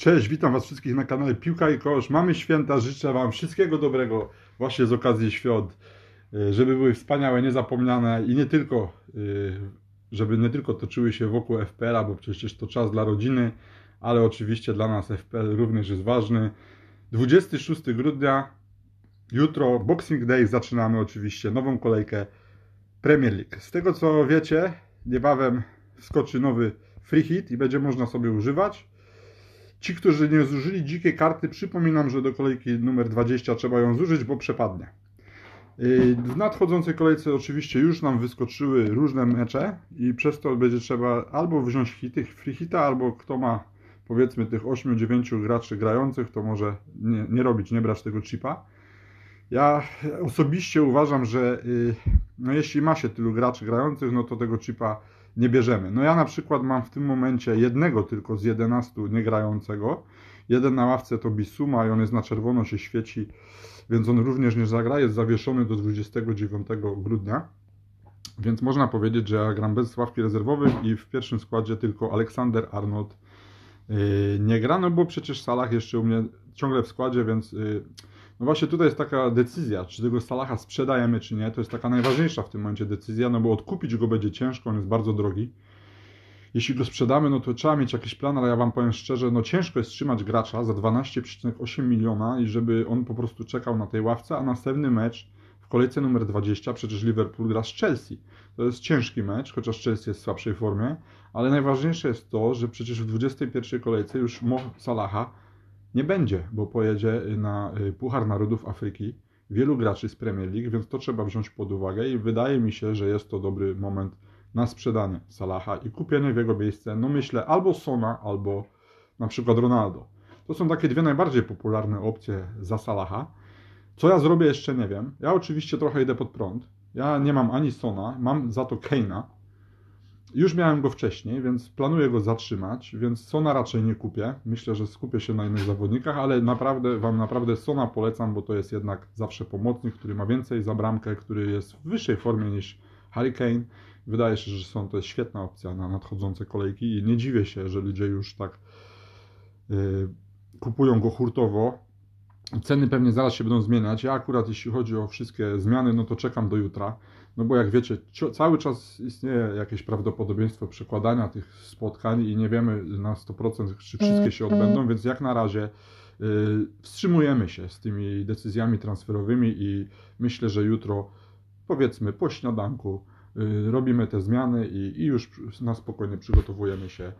Cześć, witam Was wszystkich na kanale Piłka i Kosz. Mamy święta, życzę Wam wszystkiego dobrego właśnie z okazji świąt, y, żeby były wspaniałe, niezapomniane i nie tylko, y, żeby nie tylko toczyły się wokół FPL-a, bo przecież to czas dla rodziny, ale oczywiście dla nas FPL również jest ważny. 26 grudnia, jutro Boxing Day, zaczynamy oczywiście nową kolejkę Premier League. Z tego co wiecie, niebawem wskoczy nowy free hit i będzie można sobie używać. Ci, którzy nie zużyli dzikiej karty, przypominam, że do kolejki numer 20 trzeba ją zużyć, bo przepadnie. Yy, w nadchodzącej kolejce oczywiście już nam wyskoczyły różne mecze i przez to będzie trzeba albo wziąć hity, free hita, albo kto ma powiedzmy tych 8-9 graczy grających, to może nie, nie robić, nie brać tego chipa. Ja osobiście uważam, że yy, no jeśli ma się tylu graczy grających, no to tego chipa nie bierzemy. No ja na przykład mam w tym momencie jednego tylko z 11 niegrającego. Jeden na ławce to Bisuma i on jest na czerwono, się świeci, więc on również nie zagra. Jest zawieszony do 29 grudnia. Więc można powiedzieć, że ja gram bez ławki rezerwowych i w pierwszym składzie tylko Aleksander Arnold yy, nie gra, no bo przecież Salah jeszcze u mnie ciągle w składzie, więc yy, no właśnie tutaj jest taka decyzja, czy tego Salaha sprzedajemy, czy nie. To jest taka najważniejsza w tym momencie decyzja, no bo odkupić go będzie ciężko, on jest bardzo drogi. Jeśli go sprzedamy, no to trzeba mieć jakiś plan, ale ja Wam powiem szczerze, no ciężko jest trzymać gracza za 12,8 miliona i żeby on po prostu czekał na tej ławce, a następny mecz w kolejce numer 20, przecież Liverpool gra z Chelsea. To jest ciężki mecz, chociaż Chelsea jest w słabszej formie, ale najważniejsze jest to, że przecież w 21 kolejce już Mo Salaha nie będzie, bo pojedzie na y, Puchar Narodów Afryki wielu graczy z Premier League, więc to trzeba wziąć pod uwagę i wydaje mi się, że jest to dobry moment na sprzedanie Salaha i kupienie w jego miejsce, no myślę, albo Sona, albo na przykład Ronaldo. To są takie dwie najbardziej popularne opcje za Salaha. Co ja zrobię jeszcze nie wiem. Ja oczywiście trochę idę pod prąd. Ja nie mam ani Sona, mam za to Keina, już miałem go wcześniej, więc planuję go zatrzymać, więc Sona raczej nie kupię. Myślę, że skupię się na innych zawodnikach, ale naprawdę Wam naprawdę Sona polecam, bo to jest jednak zawsze pomocnik, który ma więcej za bramkę, który jest w wyższej formie niż Harry Kane. Wydaje się, że Son to jest świetna opcja na nadchodzące kolejki i nie dziwię się, że ludzie już tak yy, kupują go hurtowo. Ceny pewnie zaraz się będą zmieniać. Ja akurat jeśli chodzi o wszystkie zmiany, no to czekam do jutra. No bo jak wiecie, cały czas istnieje jakieś prawdopodobieństwo przekładania tych spotkań i nie wiemy na 100% czy wszystkie się odbędą, więc jak na razie y, wstrzymujemy się z tymi decyzjami transferowymi i myślę, że jutro powiedzmy po śniadanku y, robimy te zmiany i, i już na spokojnie przygotowujemy się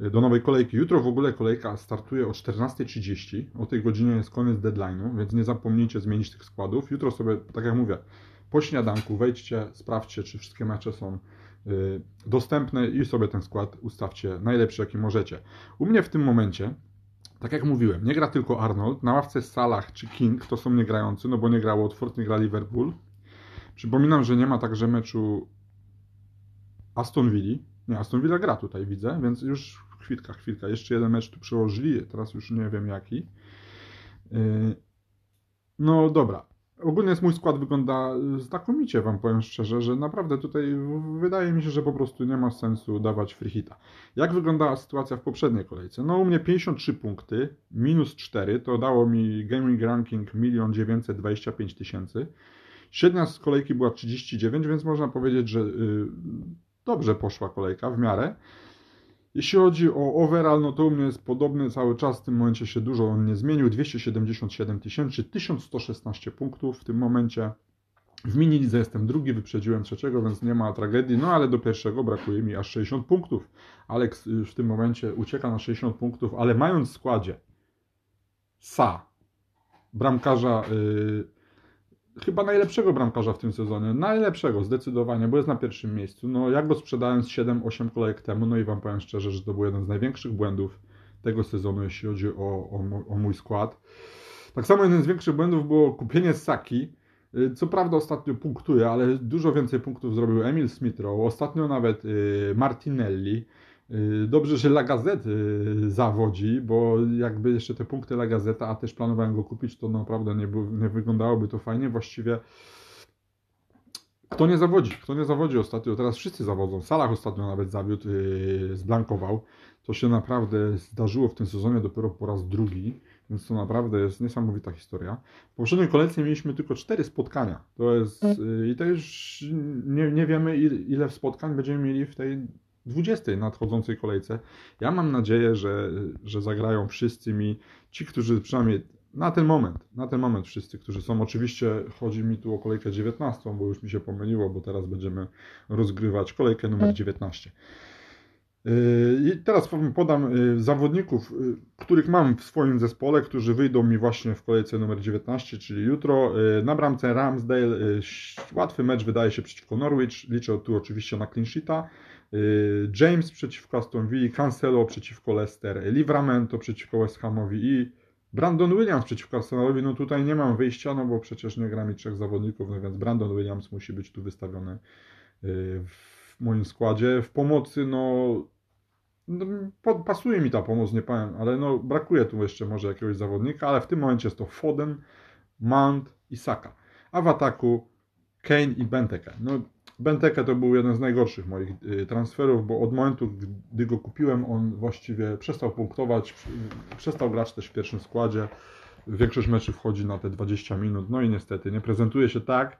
do nowej kolejki. Jutro w ogóle kolejka startuje o 14.30. O tej godzinie jest koniec deadline'u, więc nie zapomnijcie zmienić tych składów. Jutro sobie, tak jak mówię, po śniadanku wejdźcie, sprawdźcie, czy wszystkie mecze są y, dostępne i sobie ten skład ustawcie najlepszy, jaki możecie. U mnie w tym momencie, tak jak mówiłem, nie gra tylko Arnold, na ławce Salah czy King to są niegrający, no bo nie gra Watford, nie gra Liverpool. Przypominam, że nie ma także meczu Aston Villa. Nie, Aston Villa gra tutaj, widzę, więc już chwilka, chwilka. Jeszcze jeden mecz tu przełożyli, teraz już nie wiem jaki. Y, no dobra, Ogólnie jest mój skład wygląda znakomicie, wam powiem szczerze, że naprawdę tutaj wydaje mi się, że po prostu nie ma sensu dawać free hita. Jak wyglądała sytuacja w poprzedniej kolejce? No u mnie 53 punkty, minus 4, to dało mi gaming ranking 1 925 tysięcy. Średnia z kolejki była 39, więc można powiedzieć, że yy, dobrze poszła kolejka w miarę. Jeśli chodzi o overall, no to u mnie jest podobny cały czas, w tym momencie się dużo on nie zmienił, 277 tysięcy, 1116 punktów w tym momencie. W mini lidze jestem drugi, wyprzedziłem trzeciego, więc nie ma tragedii, no ale do pierwszego brakuje mi aż 60 punktów. Alex już w tym momencie ucieka na 60 punktów, ale mając w składzie Sa, bramkarza... Yy, chyba najlepszego bramkarza w tym sezonie. Najlepszego, zdecydowanie, bo jest na pierwszym miejscu. No, ja go sprzedałem z 7-8 kolejek temu, no i Wam powiem szczerze, że to był jeden z największych błędów tego sezonu, jeśli chodzi o, o, o mój skład. Tak samo jeden z większych błędów było kupienie Saki. Y, co prawda ostatnio punktuje, ale dużo więcej punktów zrobił Emil Smithrow, ostatnio nawet y, Martinelli. Y, dobrze, że La Gazette y, zawodzi, bo jakby jeszcze te punkty La Gazeta, a też planowałem go kupić, to naprawdę nie, nie wyglądałoby to fajnie. Właściwie kto nie zawodzi? Kto nie zawodzi ostatnio? Teraz wszyscy zawodzą. Salah ostatnio nawet zawiódł, yy, zblankował. To się naprawdę zdarzyło w tym sezonie dopiero po raz drugi, więc to naprawdę jest niesamowita historia. W poprzedniej kolejce mieliśmy tylko cztery spotkania. To jest, y, I to już nie, nie wiemy, ile spotkań będziemy mieli w tej 20 nadchodzącej kolejce. Ja mam nadzieję, że, że zagrają wszyscy mi, ci, którzy przynajmniej na ten moment, na ten moment wszyscy, którzy są, oczywiście chodzi mi tu o kolejkę 19, bo już mi się pomyliło, bo teraz będziemy rozgrywać kolejkę numer 19. Yy, I teraz podam yy, zawodników, yy, których mam w swoim zespole, którzy wyjdą mi właśnie w kolejce numer 19, czyli jutro. Na bramce Ramsdale, łatwy mecz wydaje się przeciwko Norwich, liczę tu oczywiście na clean sheeta. James przeciwko Aston Villa, Cancelo przeciwko Leicester, Livramento przeciwko West Hamowi i Brandon Williams przeciwko Arsenalowi, no tutaj nie mam wyjścia, no bo przecież nie gra mi trzech zawodników, no więc Brandon Williams musi być tu wystawiony w moim składzie. W pomocy, no, no pasuje mi ta pomoc, nie powiem, ale no brakuje tu jeszcze może jakiegoś zawodnika, ale w tym momencie jest to Foden, Mount i Saka. A w ataku Kane i Benteke. No, Benteke to był jeden z najgorszych moich y, transferów, bo od momentu, gdy go kupiłem, on właściwie przestał punktować, przestał grać też w pierwszym składzie. Większość meczy wchodzi na te 20 minut, no i niestety nie prezentuje się tak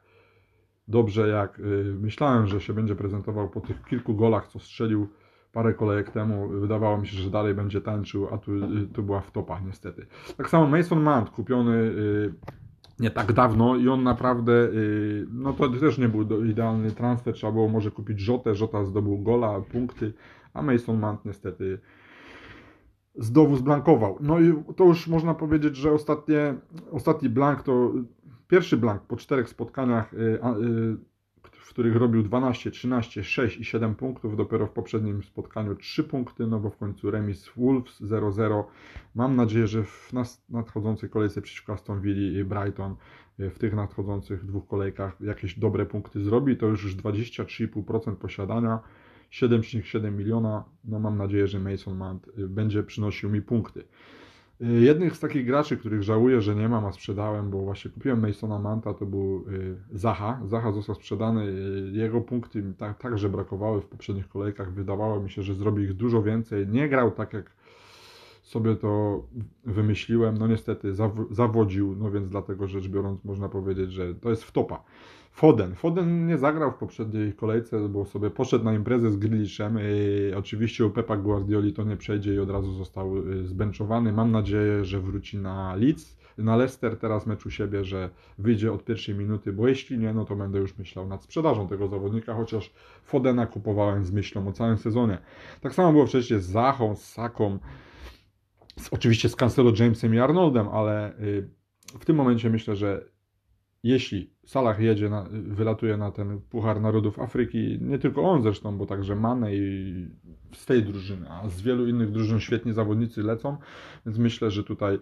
dobrze, jak y, myślałem, że się będzie prezentował po tych kilku golach, co strzelił parę kolejek temu. Wydawało mi się, że dalej będzie tańczył, a tu, y, tu była wtopa niestety. Tak samo Mason Mount, kupiony nie tak dawno i on naprawdę, y, no to też nie był idealny transfer, trzeba było może kupić Rzotę, Rzota zdobył gola, punkty, a Mason Mount niestety znowu zblankował. No i to już można powiedzieć, że ostatnie, ostatni blank to pierwszy blank po czterech spotkaniach y, których robił 12, 13, 6 i 7 punktów. Dopiero w poprzednim spotkaniu 3 punkty, no bo w końcu remis Wolves 0-0. Mam nadzieję, że w nadchodzącej kolejce przeciwko Aston Villa i Brighton e, w tych nadchodzących dwóch kolejkach jakieś dobre punkty zrobi. To już 23,5% posiadania. 7,7 miliona. No mam nadzieję, że Mason Mount e, będzie przynosił mi punkty. Y, jednych z takich graczy, których żałuję, że nie mam, a sprzedałem, bo właśnie kupiłem Masona Manta, to był y, Zaha. Zaha został sprzedany, y, jego punkty tak, także brakowały w poprzednich kolejkach. Wydawało mi się, że zrobi ich dużo więcej. Nie grał tak, jak sobie to wymyśliłem. No niestety zawodził, no więc dlatego rzecz biorąc można powiedzieć, że to jest wtopa. Foden. Foden nie zagrał w poprzedniej kolejce, bo sobie poszedł na imprezę z Grealishem. Oczywiście u Pepa Guardioli to nie przejdzie i od razu został y, zbenczowany. Mam nadzieję, że wróci na Leeds, na Leicester teraz mecz u siebie, że wyjdzie od pierwszej minuty, bo jeśli nie, no to będę już myślał nad sprzedażą tego zawodnika, chociaż Fodena kupowałem z myślą o całym sezonie. Tak samo było wcześniej z Zachą, z Saką, z, oczywiście z Cancelo, Jamesem i Arnoldem, ale y, w tym momencie myślę, że jeśli Salah jedzie, na, wylatuje na ten Puchar Narodów Afryki, nie tylko on zresztą, bo także Mane i z tej drużyny, a z wielu innych drużyn świetni zawodnicy lecą, więc myślę, że tutaj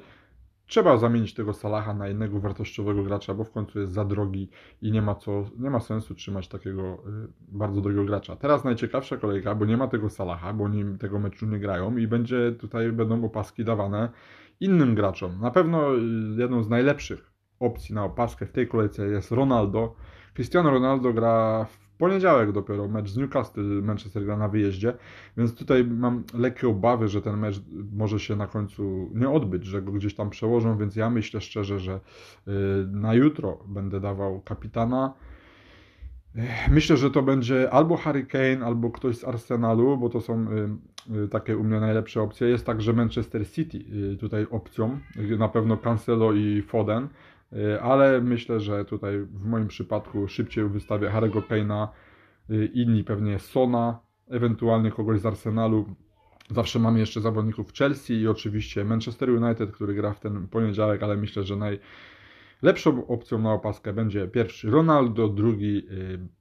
trzeba zamienić tego Salaha na innego wartościowego gracza, bo w końcu jest za drogi i nie ma, co, nie ma sensu trzymać takiego y, bardzo drogiego gracza. Teraz najciekawsza kolejka, bo nie ma tego Salaha, bo oni tego meczu nie grają i będzie tutaj będą opaski dawane innym graczom. Na pewno y, jedną z najlepszych opcji na opaskę w tej kolejce jest Ronaldo. Cristiano Ronaldo gra w poniedziałek dopiero mecz z Newcastle, Manchester gra na wyjeździe, więc tutaj mam lekkie obawy, że ten mecz może się na końcu nie odbyć, że go gdzieś tam przełożą, więc ja myślę szczerze, że y, na jutro będę dawał kapitana. Myślę, że to będzie albo Harry Kane, albo ktoś z Arsenalu, bo to są y, y, takie u mnie najlepsze opcje. Jest także Manchester City tutaj opcją, na pewno Cancelo i Foden. Y, ale myślę, że tutaj w moim przypadku szybciej wystawię Harry'ego Kane'a, y, inni pewnie Sona, ewentualnie kogoś z Arsenalu. Zawsze mamy jeszcze zawodników Chelsea i oczywiście Manchester United, który gra w ten poniedziałek, ale myślę, że najlepszą opcją na opaskę będzie pierwszy Ronaldo, drugi y,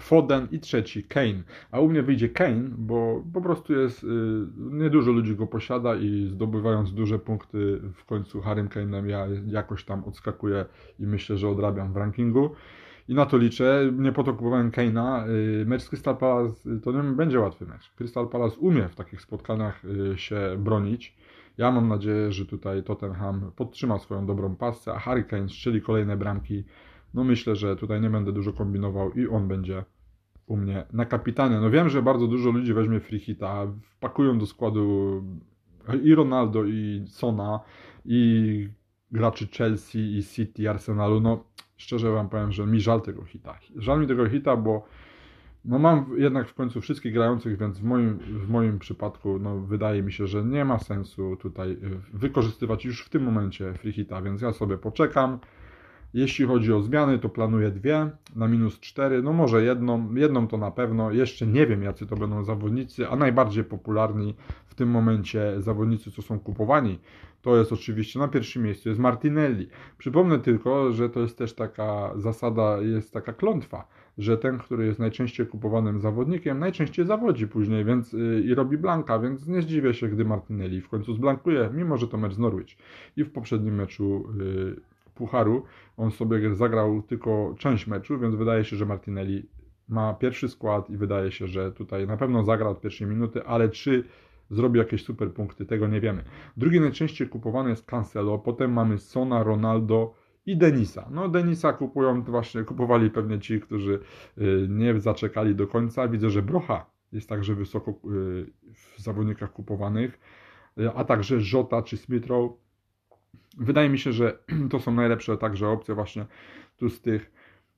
Foden i trzeci Kane. A u mnie wyjdzie Kane, bo po prostu jest, y, niedużo ludzi go posiada i zdobywając duże punkty w końcu Harrym Kane'em ja jakoś tam odskakuję i myślę, że odrabiam w rankingu. I na to liczę. Nie po to kupowałem Kane'a. Y, mecz z Crystal Palace y, to nie będzie łatwy mecz. Crystal Palace umie w takich spotkaniach się bronić. Ja mam nadzieję, że tutaj Tottenham podtrzyma swoją dobrą pasę, a Harry Kane strzeli kolejne bramki no myślę, że tutaj nie będę dużo kombinował i on będzie u mnie na kapitanie. No wiem, że bardzo dużo ludzi weźmie free hita, wpakują do składu i Ronaldo, i Sona, i graczy Chelsea, i City, Arsenalu. No szczerze wam powiem, że mi żal tego hita. Żal mi tego hita, bo no mam jednak w końcu wszystkich grających, więc w moim, w moim przypadku no, wydaje mi się, że nie ma sensu tutaj y, wykorzystywać już w tym momencie free więc ja sobie poczekam. Jeśli chodzi o zmiany, to planuję dwie na minus cztery, no może jedną, jedną to na pewno, jeszcze nie wiem jacy to będą zawodnicy, a najbardziej popularni w tym momencie zawodnicy, co są kupowani, to jest oczywiście na pierwszym miejscu jest Martinelli. Przypomnę tylko, że to jest też taka zasada, jest taka klątwa, że ten, który jest najczęściej kupowanym zawodnikiem, najczęściej zawodzi później, więc yy, i robi blanka, więc nie zdziwię się, gdy Martinelli w końcu zblankuje, mimo że to mecz z Norwich. I w poprzednim meczu yy, Pucharu on sobie zagrał tylko część meczu, więc wydaje się, że Martinelli ma pierwszy skład i wydaje się, że tutaj na pewno zagra od pierwszej minuty, ale czy zrobi jakieś super punkty, tego nie wiemy. Drugi najczęściej kupowany jest Cancelo, potem mamy Sona, Ronaldo i Denisa. No Denisa kupują właśnie, kupowali pewnie ci, którzy y, nie zaczekali do końca. Widzę, że Brocha jest także wysoko y, w zawodnikach kupowanych, y, a także Żota czy Smithrow. Wydaje mi się, że to są najlepsze także opcje właśnie tu z tych,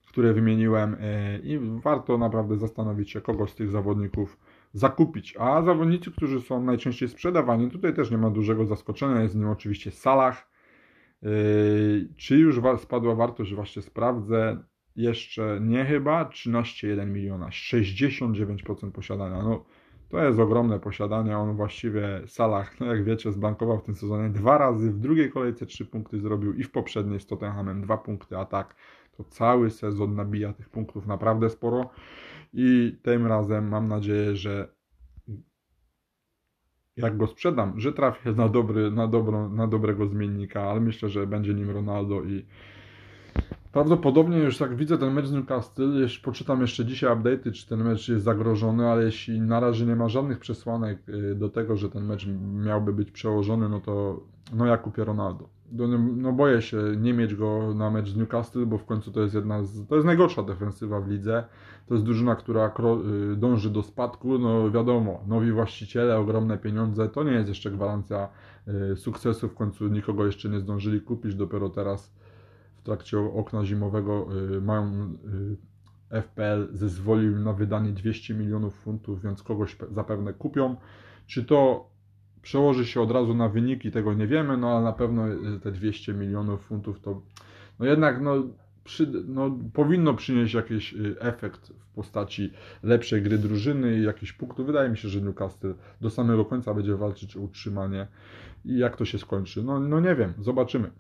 które wymieniłem i warto naprawdę zastanowić się, kogo z tych zawodników zakupić. A zawodnicy, którzy są najczęściej sprzedawani, tutaj też nie ma dużego zaskoczenia, jest nim oczywiście Salah. Yy, czy już spadła wartość, właśnie sprawdzę. Jeszcze nie chyba, 13,1 miliona, 69% posiadania. No, to jest ogromne posiadanie. On właściwie Salah, no jak wiecie, zbankował w tym sezonie dwa razy. W drugiej kolejce trzy punkty zrobił i w poprzedniej z Tottenhamem dwa punkty, a tak to cały sezon nabija tych punktów naprawdę sporo i tym razem mam nadzieję, że jak go sprzedam, że trafię na, dobry, na, dobro, na dobrego zmiennika, ale myślę, że będzie nim Ronaldo i prawdopodobnie już tak widzę ten mecz z Newcastle, jeśli poczytam jeszcze dzisiaj update'y, czy ten mecz jest zagrożony, ale jeśli na razie nie ma żadnych przesłanek y, do tego, że ten mecz miałby być przełożony, no to no ja kupię Ronaldo. No, no boję się nie mieć go na mecz z Newcastle, bo w końcu to jest jedna z, to jest najgorsza defensywa w lidze. To jest drużyna, która y, dąży do spadku. No wiadomo, nowi właściciele, ogromne pieniądze, to nie jest jeszcze gwarancja y, sukcesu. W końcu nikogo jeszcze nie zdążyli kupić. Dopiero teraz trakcie okna zimowego y, mają FPL zezwolił na wydanie 200 milionów funtów, więc kogoś zapewne kupią. Czy to przełoży się od razu na wyniki, tego nie wiemy, no ale na pewno te 200 milionów funtów to no jednak no, przy, no, powinno przynieść jakiś y, efekt w postaci lepszej gry drużyny i jakichś punktów. Wydaje mi się, że Newcastle do samego końca będzie walczyć o utrzymanie i jak to się skończy. No, no nie wiem, zobaczymy.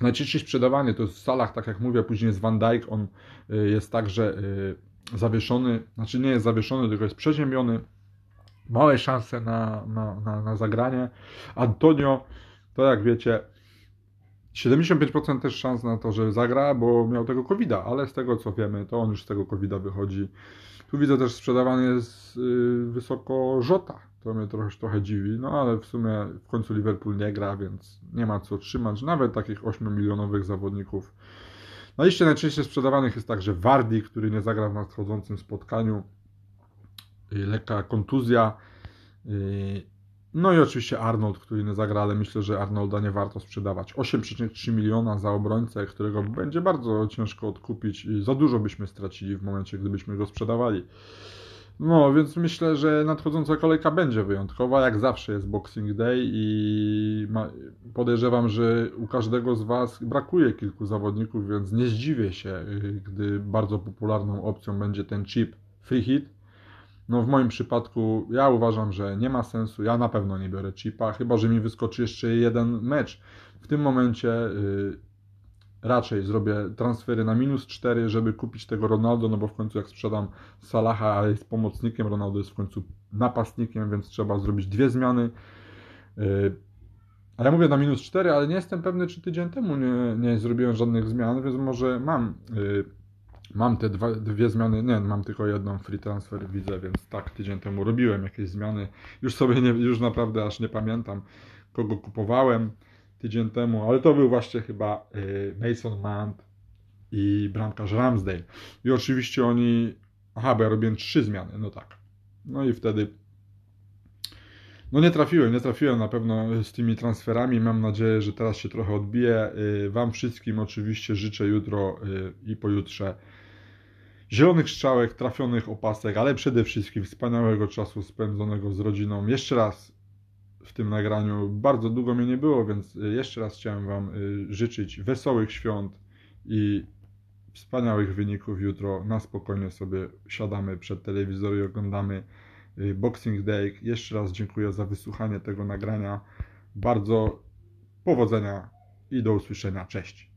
Najczęściej sprzedawanie to jest w salach, tak jak mówię, później jest Van Dijk, on y, jest także y, zawieszony, znaczy nie jest zawieszony, tylko jest przeziębiony, małe szanse na, na, na, na zagranie. Antonio, to jak wiecie, 75% też szans na to, że zagra, bo miał tego covid ale z tego co wiemy, to on już z tego covid wychodzi. Tu widzę też sprzedawany jest yy, wysoko Żota. To mnie trochę, trochę dziwi, no ale w sumie w końcu Liverpool nie gra, więc nie ma co trzymać. Nawet takich 8-milionowych zawodników. Na liście najczęściej sprzedawanych jest także Wardi, który nie zagra w nadchodzącym spotkaniu. Yy, lekka kontuzja. No i oczywiście Arnold, który nie zagra, ale myślę, że Arnolda nie warto sprzedawać. 8,3 miliona za obrońcę, którego będzie bardzo ciężko odkupić i za dużo byśmy stracili w momencie, gdybyśmy go sprzedawali. No, więc myślę, że nadchodząca kolejka będzie wyjątkowa. Jak zawsze jest Boxing Day i podejrzewam, że u każdego z Was brakuje kilku zawodników, więc nie zdziwię się, y, gdy bardzo popularną opcją będzie ten chip free hit no w moim przypadku ja uważam, że nie ma sensu. Ja na pewno nie biorę chipa, chyba że mi wyskoczy jeszcze jeden mecz. W tym momencie yy, raczej zrobię transfery na minus 4, żeby kupić tego Ronaldo, no bo w końcu jak sprzedam Salaha, jest pomocnikiem, Ronaldo jest w końcu napastnikiem, więc trzeba zrobić dwie zmiany. Yy, a ja mówię na minus 4, ale nie jestem pewny, czy tydzień temu nie, nie zrobiłem żadnych zmian, więc może mam. Yy, Mam te dwa, dwie zmiany, nie, mam tylko jedną free transfer widzę, więc tak, tydzień temu robiłem jakieś zmiany. Już sobie nie, już naprawdę aż nie pamiętam, kogo kupowałem tydzień temu, ale to był właśnie chyba y, Mason Mount i bramkarz Ramsdale. I oczywiście oni Aha, bo ja robiłem trzy zmiany, no tak. No i wtedy no nie trafiłem, nie trafiłem na pewno z tymi transferami. Mam nadzieję, że teraz się trochę odbije. Y, wam wszystkim oczywiście życzę jutro y, i pojutrze zielonych strzałek, trafionych opasek, ale przede wszystkim wspaniałego czasu spędzonego z rodziną. Jeszcze raz w tym nagraniu bardzo długo mnie nie było, więc y, jeszcze raz chciałem Wam życzyć wesołych świąt i wspaniałych wyników jutro. Na spokojnie sobie siadamy przed telewizorem i oglądamy Y, Boxing Day. Jeszcze raz dziękuję za wysłuchanie tego nagrania. Bardzo powodzenia i do usłyszenia. Cześć.